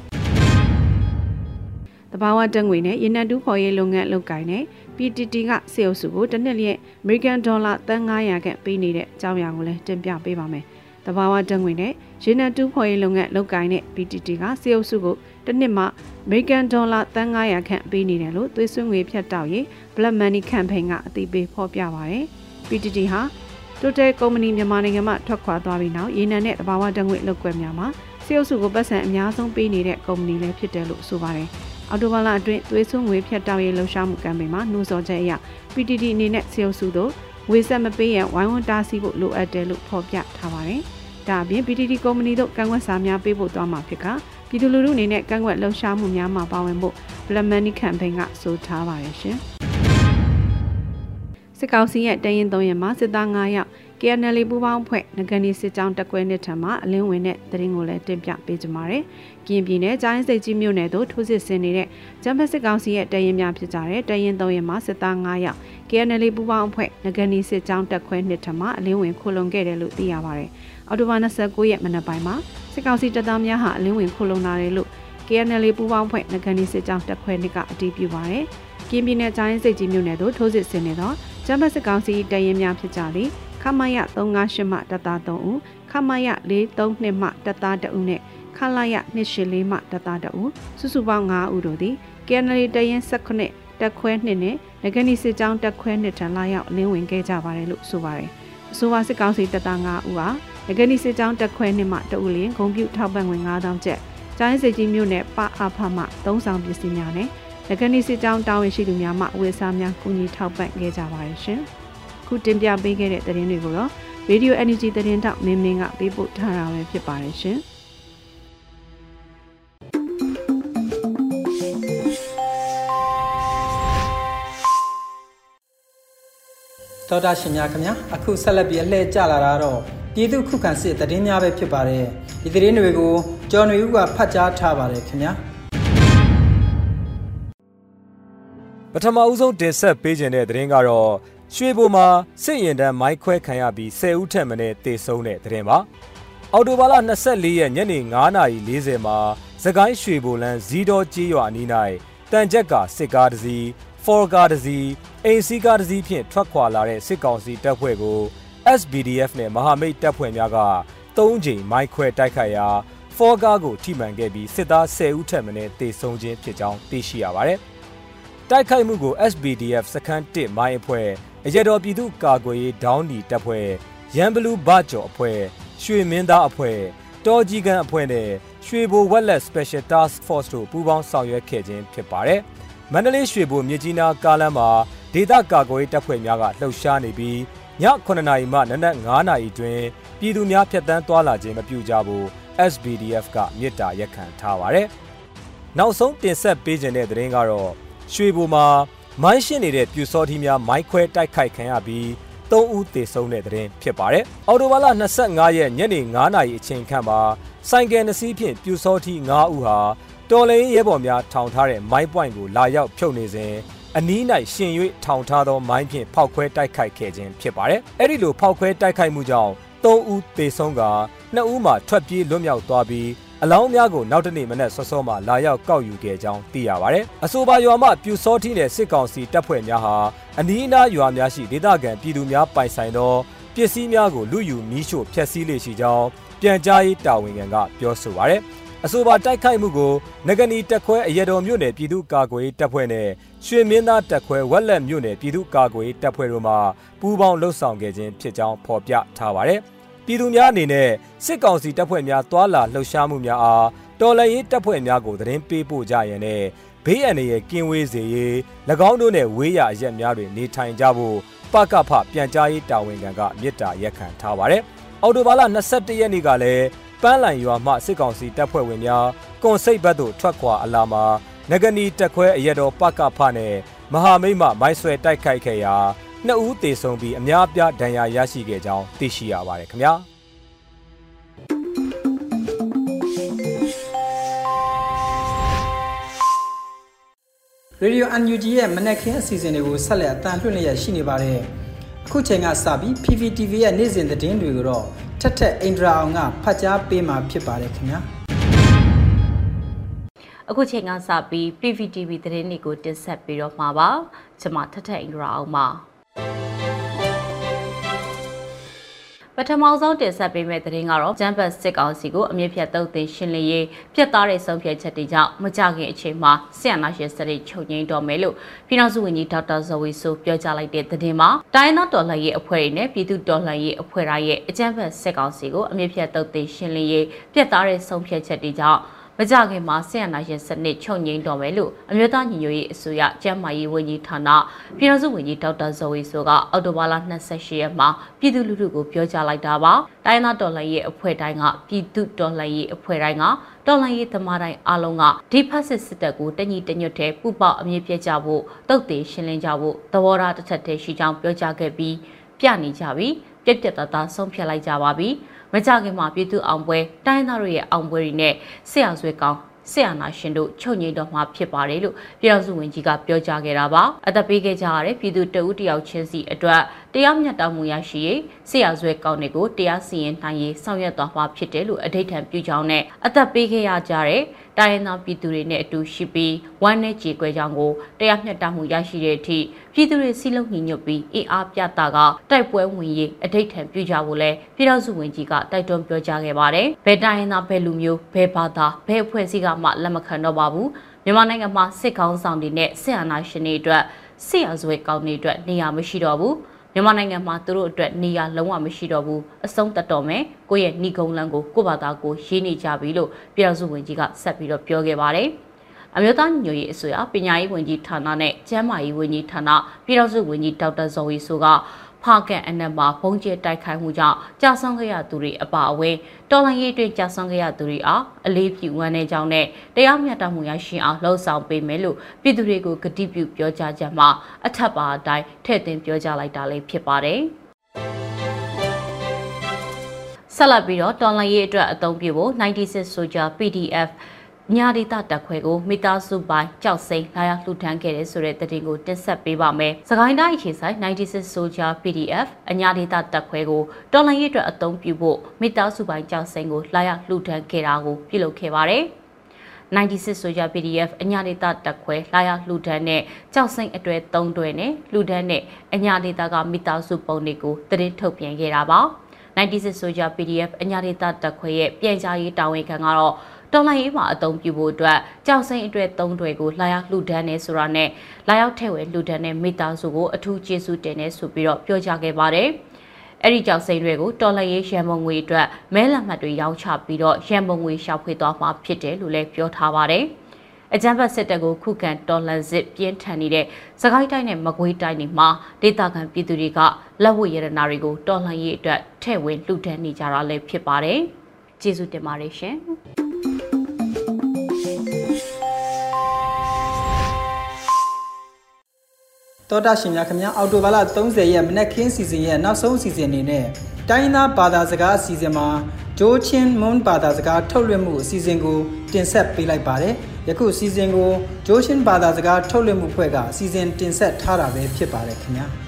တဘာဝတက်ငွေနဲ့ရေနံတူးဖော်ရေးလုပ်ငန်းလုပ်ကိုင်တဲ့ PTT ကစေအုပ်စုကိုတစ်နှစ်လျက် American Dollar တန်900ခန့်ပေးနေတဲ့အကြောင်းအရာကိုလည်းတင်ပြပေးပါမယ်။တဘာဝတက်ငွေနဲ့ရေနံတူးဖော်ရေးလုပ်ငန်းလုပ်ကိုင်တဲ့ PTT ကစေအုပ်စုကို တစ်နှစ်မှ American Dollar တန်900ခန့်ပေးနေတယ်လို့သွေးစွန်းငွေဖြတ်တောက်ရေး Black Money Campaign ကအသိပေးဖော်ပြပါရယ် PTT ဟာ Total Company မြန်မာနိုင်ငံမှာထွက်ခွာသွားပြီးနောက်ရေနံနဲ့တဘာဝတက်ငွေလုပ်ကွက်များမှာစေအုပ်စုကိုပတ်စံအများဆုံးပေးနေတဲ့ကုမ္ပဏီလည်းဖြစ်တယ်လို့ဆိုပါတယ်အော်တိုဘာလအတွင်းသွေးစွန်းငွေဖြတ်တောက်ရေးလှုပ်ရှားမှုကမ်ပိန်းမှာနှိုးဆော်ချက်အရ PTT အနေနဲ့စေအုပ်စုတို့ဝေဆက်မပေးရန်ဝိုင်းဝန်းတားဆီးဖို့လိုအပ်တယ်လို့ဖော်ပြထားပါတယ်။ဒါအပြင် PTT ကုမ္ပဏီတို့ကန့်ကွက်စာများပေးဖို့သွားမှာဖြစ်က ပြည်သူလူထုအနေနဲ့ကန့်ကွက်လှုပ်ရှားမှုများမှာပါဝင်ဖို့ Black Money Campaign ကဆိုထားပါတယ်ရှင်စစ်ကောင်စီရဲ့တရင်သုံးရင်မှာစစ်သား9ယောက် KNL ပူးပေါင်းဖွဲ့ငကနေစစ်ကြောင်းတက်ကွဲနှစ်ထံမှာအလင်းဝင်တဲ့တရင်ကိုလည်းတင်ပြပေးကြပါမယ်။ကရင်ပြည်နယ်ကျိုင်းစိတ်ကြီးမြို့နယ်သို့ထိုးစစ်ဆင်နေတဲ့ဂျမ်ဘတ်စစ်ကောင်စီရဲ့တရင်များဖြစ်ကြတဲ့တရင်သုံးရင်မှာစစ်သား9ယောက် KNL ပူးပေါင်းဖွဲ့ငကနေစစ်ကြောင်းတက်ခွဲနှစ်ထံမှာအလင်းဝင်ခိုလုံခဲ့တယ်လို့သိရပါတယ်။အော်တိုဘာ29ရက်မနက်ပိုင်းမှာ စစ်ကောင်စီတပ်သားများဟာအလင်းဝင်ခိုလုံလာတယ်လို့ KNL ပူးပေါင်းဖွဲ့ငကနေစစ်ကြောင်းတက်ခွဲနှစ်ကအတည်ပြုပါတယ်။ကင်းပြည်နယ်ကျိုင်းစိတ်ကြီးမြို့နယ်သို့ထိုးစစ်ဆင်နေသောဂျမ်ဘတ်စစ်ကောင်စီတရင်များဖြစ်ကြသည်ခမရ358မှတပ်သား3ဦးခမရ432မှတပ်သား2ဦးနဲ့ခလာရ284မှတပ်သား2ဦးစုစုပေါင်း5ဦးတို့သည် KNL တရင်19တက်ခွဲနှစ်နဲ့ငကနီစစ်ကြောင်းတက်ခွဲနှစ်ထံလာရောက်အလင်းဝင်ခဲ့ကြပါတယ်လို့ဆိုပါတယ်။အဆိုပါစစ်ကောင်စီတပ်သား5ဦးဟာ ငကနီစစ်ကြောင်းတက်ခွဲနှစ်မှတဦးလျင်ဂုံပြုထောက်ပံ့ငွေ9000ကျပ်ကျိုင်းစစ်ကြီးမြို့နယ်ပအဖမှသုံးဆောင်ပစ္စည်းများနဲ့ငကနီစစ်ကြောင်းတာဝန်ရှိသူများမှဝေစားများကူညီထောက်ပံ့ခဲ့ကြပါတယ်ရှင်။ခုတင်ပြပေးခဲ့တဲ့သတင်းတွေကိုတော့ Radio Energy သတင်းတောက်မင်းမင်းကပေးပို့ထားတာပဲဖြစ်ပါတယ်ရှင်။တော်တာရှင်များခင်ဗျာအခုဆက်လက်ပြီးအလှည့်ကျလာတာတော့ ပြည်သူခုခံစစ်တည်င်းများပဲဖြစ်ပါတယ်ဒီတည်င်းတွေကိုကျော်နေဦးကဖတ်ကြားထားပါတယ်ခင်ဗျာပထမဦးဆုံးတင်ဆက်ပေးခြင်းတဲ့သတင်းကတော့ရွှေဘိုမှာစစ်ရင်တန်းမိုက်ခွဲခံရပြီး10ဦးထက်မနည်းတေဆုံးတဲ့သတင်းပါအော်တိုဘာလ24ရက်ညနေ9:40မှာစကိုင်းရွှေဘိုလန်းဇီတော်ကြီးရွာအနီး၌တန်ကြက်ကစစ်ကားတစ်စီးဖော်ကားတစ်စီးအိမ်စီးကားတစ်စီးဖြင့်ထွက်ခွာလာတဲ့စစ်ကောင်စီတပ်ဖွဲ့ကို SBDF နဲ့မဟာမိတ်တပ်ဖွဲ့များက၃ချိန်မိုက်ခွဲတိုက်ခိုက်ရာဖော်ကားကိုထိမှန်ခဲ့ပြီးစစ်သား10ဦးထက်မနည်းတေဆုံးခြင်းဖြစ်ကြောင်းသိရှိရပါတယ်။တိုက်ခိုက်မှုကို SBDF စခန်း1မိုင်းအဖွဲ့အရတော်ပြည်သူ့ကာကွယ်ရေးဒေါင်းဒီတပ်ဖွဲ့ရန်ဘလူးဘကျော်အဖွဲ့ရွှေမင်းသားအဖွဲ့တော်ကြီးကန်အဖွဲ့နဲ့ရွှေဘိုဝက်လက် Special Task Force တို့ပူးပေါင်းဆောင်ရွက်ခဲ့ခြင်းဖြစ်ပါတယ်။မန္တလေးရွှေဘိုမြစ်ကြီးနားကားလမ်းမှာဒေသကာကွယ်ရေးတပ်ဖွဲ့များကလှုပ်ရှားနေပြီးည 9နာရီမှနနက်9နာရီတွင်ပြည်သူများဖြတ်တန်းသွားလာခြင်းမပြုကြဘူး SBDF ကမြစ်တာရက်ခံထားပါတယ်။နောက်ဆုံးတင်ဆက်ပေးခြင်းတဲ့သတင်းကတော့ရွှေဘိုမှာမိုင်းရှင်းနေတဲ့ပြူစောထီးများမိုင်းခွဲတိုက်ခိုက်ခံရပြီး3ဦးသေဆုံးတဲ့သတင်းဖြစ်ပါတယ်။အော်တိုဘာလ25ရက်ညနေ9နာရီအချိန်ခန့်မှာဆိုင်ကယ်နှစ်စီးဖြင့်ပြူစောထီး9ဦးဟာတော်လိန်ရဲဘော်များထောင်ထားတဲ့မိုင်းပွိုင်ကိုလာရောက်ဖြုတ်နေစဉ် အနီး၌ရှင်၍ထောင်ထားသောမိုင်းဖြင့်ဖောက်ခွဲတိုက်ခိုက်ခဲ့ခြင်းဖြစ်ပါတယ်။အဲ့ဒီလိုဖောက်ခွဲတိုက်ခိုက်မှုကြောင့်၃ဦးသေဆုံးက2ဦးမှထွက်ပြေးလွတ်မြောက်သွားပြီးအလောင်းများကိုနောက်တနေ့မနက်စောစောမှလာရောက်ကောက်ယူခဲ့ကြောင်းသိရပါတယ်။အဆိုပါရွာမှပြူစောထီးနဲ့စစ်ကောင်စီတပ်ဖွဲ့များဟာအနီးအနားရွာများရှိဒေသခံပြည်သူများပိုင်ဆိုင်သောပစ္စည်းများကိုလူယူမီးရှို့ဖျက်ဆီးလေရှိကြောင်းပြန်ကြားရေးတာဝန်ခံကပြောဆိုပါရယ်။ အဆိုပါတိုက်ခိုက်မှုကိုငကနီတက်ခွဲအရတော်မြို့နယ်ပြည်သူ့ကာကွယ်ရေးတပ်ဖွဲ့နဲ့ရွှေမင်းသားတက်ခွဲဝက်လက်မြို့နယ်ပြည်သူ့ကာကွယ်ရေးတပ်ဖွဲ့တို့မှပူးပေါင်းလှုပ်ဆောင်ခဲ့ခြင်းဖြစ်ကြောင်းဖော်ပြထားပါတယ်။ပြည်သူများအနေနဲ့စစ်ကောင်စီတပ်ဖွဲ့များတွာလာလှုပ်ရှားမှုများအားတော်လှန်ရေးတပ်ဖွဲ့များကိုသတင်းပေးပို့ကြရန်နဲ့ဘေးအန္တရာယ်ကင်းဝေးစေရေး၎င်းတို့နဲ့ဝေးရအရက်များတွင်နေထိုင်ကြဖို့ပကဖပြန်ကြားရေးတာဝန်ခံကမြစ်တာရက်ခံထားပါတယ်။အော်တိုဘာလ22ရက်နေ့ကလည်း ပန်းလန်ရွာမှစစ်ကောင်စီတပ်ဖွဲ့ဝင်များကွန်စိတ်ဘက်သို့ထွက်ခွာအလာမှာငကနီတက်ခွဲအရက်တော်ပကဖနဲ့မဟာမိတ်မှမိုင်းဆွဲတိုက်ခိုက်ခဲ့ရာနှစ်ဦးသေဆုံးပြီးအများအပြားဒဏ်ရာရရှိခဲ့ကြောင်းသိရှိရပါတယ်ခင်ဗျာ။ရေဒီယို UNG ရဲ့မနက်ခင်းအစီအစဉ်တွေကိုဆက်လက်အတန်လွှင့်လျက်ရှိနေပါတယ်။အခုချိန်ကစပြီး PPTV ရဲ့နေ့စဉ်သတင်းတွေကိုတော့ ထက်ထက်အင်ဒရာအောင်ကဖတ်ကြားပေးမှာဖြစ်ပါတယ်ခင်ဗျာ။အခုချိန်ကစပြီး PPTV သတင်းတွေကိုတင်ဆက်ပြီးတော့မှာပါ။ကျွန်မထက်ထက်အင်ဒရာအောင်ပါ။ ပထမဆုံးတင်ဆက်ပေးမယ့်သတင်းကတော့ဂျမ်ဘတ်စစ်ကောင်စီကိုအမြင့်ဖြတ်တုတ်တင်ရှင်းလင်းရေးပြတ်သားတဲ့ဆုံးဖြတ်ချက်တွေကြောင့်မကြခင်အချိန်မှာဆီယနာရှင်စရိတ်ချုပ်ငိမ့်တော်မယ်လို့ပြည်ထောင်စုဝန်ကြီးဒေါက်တာဇော်ဝီဆိုပြောကြားလိုက်တဲ့သတင်းမှာတိုင်းသားတော်လှန်ရေးအဖွဲ့တွေနဲ့ပြည်သူတော်လှန်ရေးအဖွဲ့တွေရဲ့အကြမ်းဖက်စစ်ကောင်စီကိုအမြင့်ဖြတ်တုတ်တင်ရှင်းလင်းရေးပြတ်သားတဲ့ဆုံးဖြတ်ချက်တွေကြောင့် မကြခင်မှာဆီယနာရှင်စနစ်ချုပ်ငိမ့်တော်မယ်လို့အမျိုးသားညီညွတ်ရေးအစိုးရကျန်းမာရေးဝန်ကြီးဌာနပြည်ထောင်စုဝန်ကြီးဒေါက်တာဇော်ဝေဆိုကအော်တိုဘာလ28ရက်မှာပြည်သူလူထုကိုပြောကြားလိုက်တာပါ။တိုင်းသားတော်လှန်ရေးအဖွဲ့တိုင်းကပြည်သူတော်လှန်ရေးအဖွဲ့တိုင်းကတော်လှန်ရေးသမားတိုင်းအားလုံးကဒီဖက်စစ်စစ်တပ်ကိုတညီတညွတ်တဲ့ပူပေါအမြင့်ပြကြဖို့တုတ်သေးရှင်းလင်းကြဖို့သဘောထားတစ်ချက်တည်းရှိကြောင်းပြောကြားခဲ့ပြီးပြနေကြပြီပြက်ပြက်သားသားဆုံးဖြတ်လိုက်ကြပါပြီ။ မကြခင်မှာပြည်သူအောင်ပွဲတိုင်းသားတို့ရဲ့အောင်ပွဲတွေနဲ့ဆရာဆွေကောင်းဆရာနာရှင်တို့ချုပ်ငိမ့်တော်မှာဖြစ်ပါတယ်လို့ပြည်တော်စုဝန်ကြီးကပြောကြားခဲ့တာပါအသက်ပေးခဲ့ကြရတဲ့ပြည်သူတဦးတယောက်ချင်းစီအတွက် တရားမျှတမှုရရှိရေးဆရာဆွဲကောင်းတွေကိုတရားစီရင်နိုင်ရေးဆောင်ရွက်သွားမှာဖြစ်တယ်လို့အဓိဋ္ဌာန်ပြုကြောင်းနဲ့အသက်ပေးခဲ့ရကြတဲ့တိုင်းရင်းသားပြည်သူတွေနဲ့အတူရှိပြီးဝမ်းနဲ့ကြေကွဲကြောင်းကိုတရားမျှတမှုရရှိတဲ့အထိပြည်သူတွေစီလုံးညီညွတ်ပြီးအင်အားပြတာကတိုက်ပွဲဝင်ရေးအဋိဋ္ဌံပြုကြဖို့လဲပြည်ထောင်စုဝန်ကြီးကတိုက်တွန်းပြောကြားခဲ့ပါတယ်။ဘယ်တိုင်းရင်းသားဘယ်လူမျိုးဘယ်ဘာသာဘယ်အဖွဲ့အစည်းကမှလက်မခံတော့ပါဘူး။မြန်မာနိုင်ငံမှာစစ်ကောင်းဆောင်တွေနဲ့စစ်အာဏာရှင်တွေအတွက်စစ်ရာဇဝဲကောင်းတွေအတွက်နေရာမရှိတော့ဘူး။ မြန်မာနိုင်ငံမှာသူတို့အတွက်နေရာလုံးဝမရှိတော့ဘူးအဆုံးတတ်တော်မယ်ကိုယ့်ရဲ့ဏီကုံလန်းကိုကိုယ့်ဘာသာကိုရေးနေကြပြီလို့ပြည်တော်စုဝန်ကြီးကဆက်ပြီးတော့ပြောခဲ့ပါတယ်အမျိုးသားညွရေးအစိုးရပညာရေးဝန်ကြီးဌာနနဲ့ကျန်းမာရေးဝန်ကြီးဌာနပြည်တော်စုဝန်ကြီးဒေါက်တာဇော်ဝီဆိုက ဖာကန်အနက်မှာဘုံကျဲတိုက်ခိုက်မှုကြောင့်ကြာဆုံးခဲ့ရသူတွေအပါအဝင်တော်လိုင်းရေးအတွင်းကြာဆုံးခဲ့ရသူတွေအားအလေးပြုဝမ်းနေကြောင်းနဲ့တရားမျှတမှုရရှိအောင်လှုံ့ဆော်ပေးမယ်လို့ပြည်သူတွေကိုကတိပြုပြောကြားချက်မှာအထက်ပါအတိုင်းထည့်သွင်းပြောကြားလိုက်တာလည်းဖြစ်ပါတယ်ဆက်လက်ပြီးတော့တော်လိုင်းရေးအတွက်အသုံးပြုဖို့96 Soldier PDF ညာဒေတာတက်ခွဲကိုမိသားစုပိုင်းကြောက်စိမ့်လာရောက်လှူဒန်းခဲ့တဲ့ဆိုတဲ့သတင်းကိုတင်ဆက်ပေးပါမယ်။စကိုင်းတိုင်းအခြေဆိုင်96 Soldier PDF အညာဒေတာတက်ခွဲကိုတော်လိုင်းရေးအတွက်အသုံးပြုဖို့မိသားစုပိုင်းကြောက်စိမ့်ကိုလာရောက်လှူဒန်းခဲ့တာကိုပြုလုပ်ခဲ့ပါတယ်။96 Soldier PDF အညာဒေတာတက်ခွဲလာရောက်လှူဒန်းတဲ့ကြောက်စိမ့်အတွဲ3တွဲနဲ့လှူဒန်းတဲ့အညာဒေတာကမိသားစုပုံတွေကိုသတင်းထုတ်ပြန်ခဲ့တာပါ။96 Soldier PDF အညာဒေတာတက်ခွဲရဲ့ပြန်ကြားရေးတာဝန်ခံကတော့ တော်လိုင်းရေးမှာအသုံးပြုဖို့အတွက်ကြောက်စိမ့်အတွက်သုံးတွေကိုလာရောက်လှူဒန်းနေဆိုတာနဲ့လာရောက်ထဲ့ဝဲလှူဒန်းတဲ့မိသားစုကိုအထူးကျေးဇူးတင်နေဆိုပြီးတော့ပြောကြားခဲ့ပါတယ်။အဲ့ဒီကြောက်စိမ့်တွေကိုတော်လှန်ရေးရန်ပုံငွေအတွက်မဲလက်မှတ်တွေရောင်းချပြီးတော့ရန်ပုံငွေရှောက်ဖွေသွားမှာဖြစ်တယ်လို့လည်းပြောထားပါတယ်။အကြမ်းဖက်စစ်တပ်ကိုခုခံတော်လှန်စစ်ပြင်းထန်နေတဲ့စကိုင်းတိုင်းနဲ့မကွေးတိုင်းတွေမှာဒေသခံပြည်သူတွေကလက်ဝတ်ရတနာတွေကိုတော်လှန်ရေးအတွက်ထဲ့ဝင်လှူဒန်းနေကြတာလည်းဖြစ်ပါတယ်။ကျေးဇူးတင်ပါတယ်ရှင်။ တောတာရှင်များခင်ဗျာအော်တိုဘာလ30ရက်မနက်ခင်းစီစဉ်ရဲ့နောက်ဆုံးစီစဉ်အနေနဲ့တိုင်းသားဘာသာစကားအစီအစဉ်မှာဂျိုးချင်းမွန်ဘာသာစကားထုတ်လွှင့်မှုအစီအစဉ်ကိုတင်ဆက်ပေးလိုက်ပါတယ်။ယခုအစီအစဉ်ကိုဂျိုးချင်းဘာသာစကားထုတ်လွှင့်မှုဖွဲ့ကအစီအစဉ်တင်ဆက်ထားတာပဲဖြစ်ပါတယ်ခင်ဗျာ။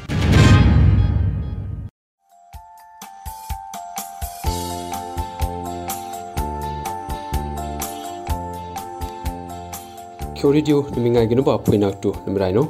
ကျော်ရီဒီယိုနမငိုင်ကနဘာဖွေနောက်တူနမရိုင်နော်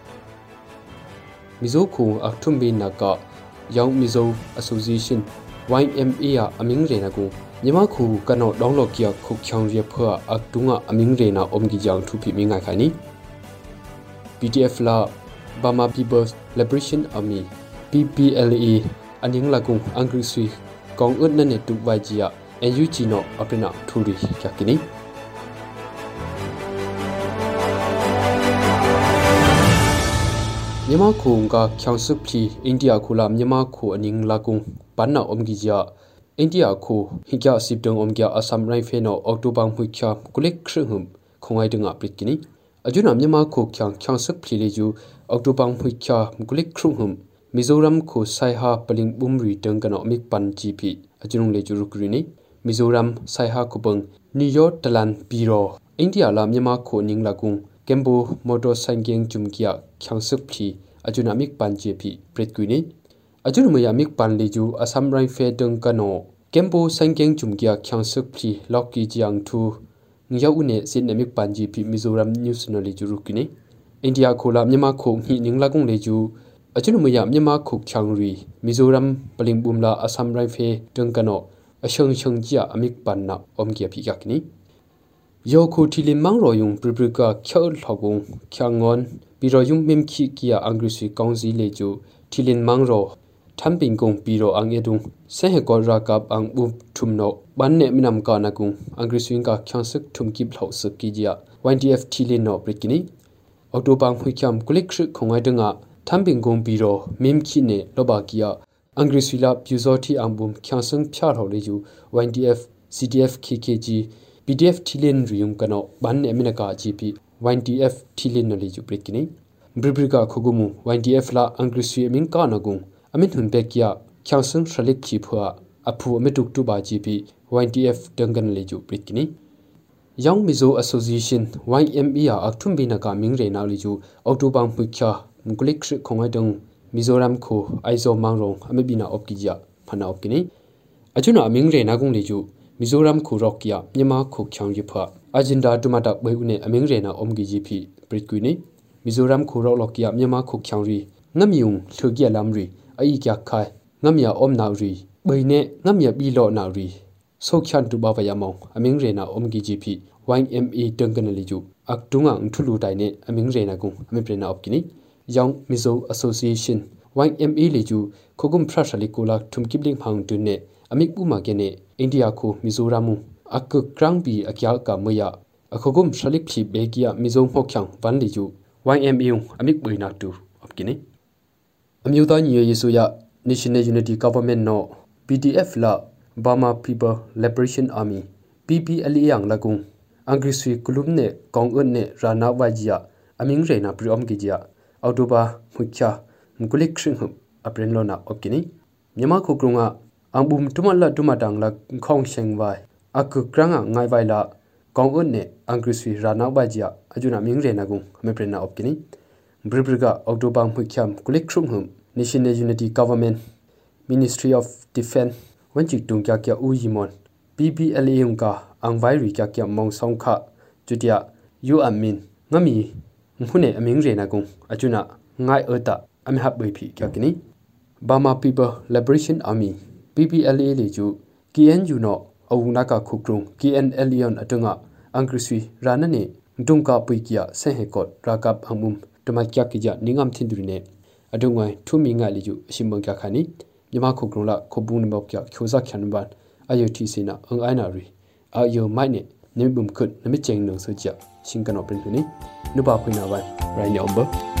မကွေခုထီလင်မောင်ရောယုံဘီရောယုံမင်ခီကီအန်ဂရုစီ YDF Rino ban ne minam kana ku kyangsuk thum ki bhlo sabagi jia YDF thilin no apena thu phi mingai khani mizo khu akthum bi naka young mizo association YMA ya aming re na ku nyama khu kano download kya khu khyang ria phwa aktunga aming re na omgi jang thu phi mi ngai khani PDF la Burma People's Liberation Army PPLA aning lagung angri sui kong ut na ne tu wai ji ya NUG no aprina thuri မြန်မာခုံကချောင်စုဖလီအိန္ဒိယခုလာမြန်မာခုအနင်းလာကုံပန်နာအုံဂီဂျာအိန္ဒိယခုဟိကျစစ်တုံအုံကျအစမ်ရိုင်ဖေနိုအောက်တိုဘာမှုချာကုလက်ခရဟုမ်ခုံအိုင်တငါပရစ်ကီနီအဂျုနာမြန်မာခုချောင်ချောင်စုဖလီလေဂျူအောက်တိုဘာမှုချာကုလက်ခရဟုမ်မီဇိုရမ်ခုဆိုင်ဟာပလင်ဘုံရီတန်ကနောမစ်ပန်ဂျီပီအဂျုံလေဂျူရုကရီနီမီဇိုရမ်ဆိုင်ဟာခုပန်နီယောတလန်ပီရောအိန္ဒိယလာမြန်မာခုနင်းလာကုံ ကမ်ဘူမော်တော်ဆိုင်ကင်းဂျုံကီယာချောင်စုဖလီအဂျုနာမစ်ပန်ဂျီပီပရစ်ကွီနီအဂျုနမယာမစ်ပန်လီဂျူအဆမ်ရိုင်ဖေဒန်ကနောကမ်ပိုဆိုင်ကင်းဂျုံကီယာချောင်စုဖလီလော့ကီဂျီယန်ထူငယောဦးနေစင်နမစ်ပန်ဂျီပီမီဇိုရမ်နျူးစနယ်လီဂျူရုကီနီအိန္ဒိယခိုလာမြန်မာခုံဟိနင်းလာကုံလေဂျူအချွနမယမြန်မာခုချောင်ရီမီဇိုရမ်ပလင်ဘုံလာအဆမ်ရိုင်ဖေတန်ကနောအရှုံရှုံကြအမိပန်နာအုံကီဖိကကနီ ယောခုတီလီမန်းရောယုံပရိပရိကချောလဟကုံချောင်ငွန်ပီရောယုံမင်ခိကီယာအင်္ဂရိစီကောင်စီလေကျူတီလင်မန်းရောထမ်ပင်ကုံပီရောအငေဒုံဆေဟကောရာကပ်အန်ဘူထုမ်နောဘန်နေမီနမ်ကာန ကုံအင်္ဂရိစီကချန်စက်ထုမ်ကိဘလောက်စကီဂျီယာ YDF တီလင်နောပရိကနီအော်တိုဘန်ခွိချမ်ကုလိခရခုံငိုင်ဒငါထမ်ပင်ကုံပီရောမင်ခိနေလောဘာကီယာအင်္ဂရိစီလာပြူဇောတီအန် ဘုံချန်စန်ဖြာထော်လေကျူ YDF CDF KKG PDF ထီလင်ရီယုံကနောဘန်နေမီနကာ GP YDF ထီလင်နလီကျူပရိကနီဘရိဘရိကခုကုမှု YDF လာအင်္ဂရိစီအမင်ကာနကုံအမင်ဟွန်ဘက်ကီယာချောင်စန်ရှလိကချီဖွာအဖူအမတုကတူဘာ GP YDF ဒန်ကန်လီကျူပရိကနီ Young Mizo Association YMER akthum bina ka mingre naw li ju October mukha mkulik shri khongai dong Mizoram ko aizo mangrong ame bina opkija phana opkini achuna mingre na gung li ju Mizoram ko rokya myama ko khyang ji pha agenda tumata bai une amingre na omgi ji phi pritkwini Mizoram ko rok lokya myama ko khyang ri ngamyung thogya lamri ai kya khai ngamya om na ri bai ne ngamya bi lo na ri ဆိုချန်တူဘာဝယမောင်အမင်းရေနာအုံဂီဂျီပီ YMA တန်ကနလီဂျူအကတုငါထူလူတိုင်နေအမင်းရေနာကုအမေပရနာအော့ကီနီယောင်မီဇိုအဆိုစီယေးရှင်း YMA လီဂျူခုကုမ်ဖရရှလီကိုလာထုမ်ကိဘလင်းဖောင်တွနေ အမိပူမာကေနေအိန္ဒိယကိုမီဇိုရာမူအကကရန်ဘီအကျာကမယအခုကုမ်ရှလိဖီဘေကီယာမီဇိုမော့ချန်ဝန်လီဂျူ YMA အမိပွေနာတူအော့ကီနီအမျိုးသားညီညွတ်ရေးဆိုရ National Unity Government နော် PDF လာ Burma People Liberation Army PPLA yang lagung angri sui kulum ne kong un ne rana wajia aming reina priom gijia autoba mukcha mkulik shing hum apren lona opkini nyama khokrunga angbum tumala tumadang la khong sheng wai ak kranga ngai wai la kong un ne angri sui rana wajia ajuna ming reina gung meprena opkini bribriga autoba mukcha mkulik shing hum national unity government ministry of defense ဝန်ချီတုံကြကြဦးယီမွန် PPLA ုံကအန်ဝိုင်ရီကြကြမောင်ဆောင်ခကျူတျာယူအမင်ငမီခုနေအမင်းရေနာကုံအချွနာငိုင်အတာအမဟပ်ဘိဖီကြကနီ Burma People Liberation Army PPLA လေကျူ KNU နောအဝနာကခုကရုံ KNL ယွန်အတငါအန်ကရစီရာနနေဒုံကပွိကီယာဆဲဟေကော့ရာကပ်အမှုမ်တမကြကကြနင်းငမ်သင်ဒူရီနေအဒုံဝိုင်ထူမီငါလီကျူအရှင်မုံကြခါနီမြမခုကရုံလာခဘုန်မောက်ကျချိုဇာချန်ဘန်အယုတီစီနာအင်အိုင်နာရီအယုမိုက်နေနိဘုံခွတ်နမချင်နုံဆကြရှင်ကနောပရင်နီနုပါခွိနာဘန်ရိုင်းယောဘဒီက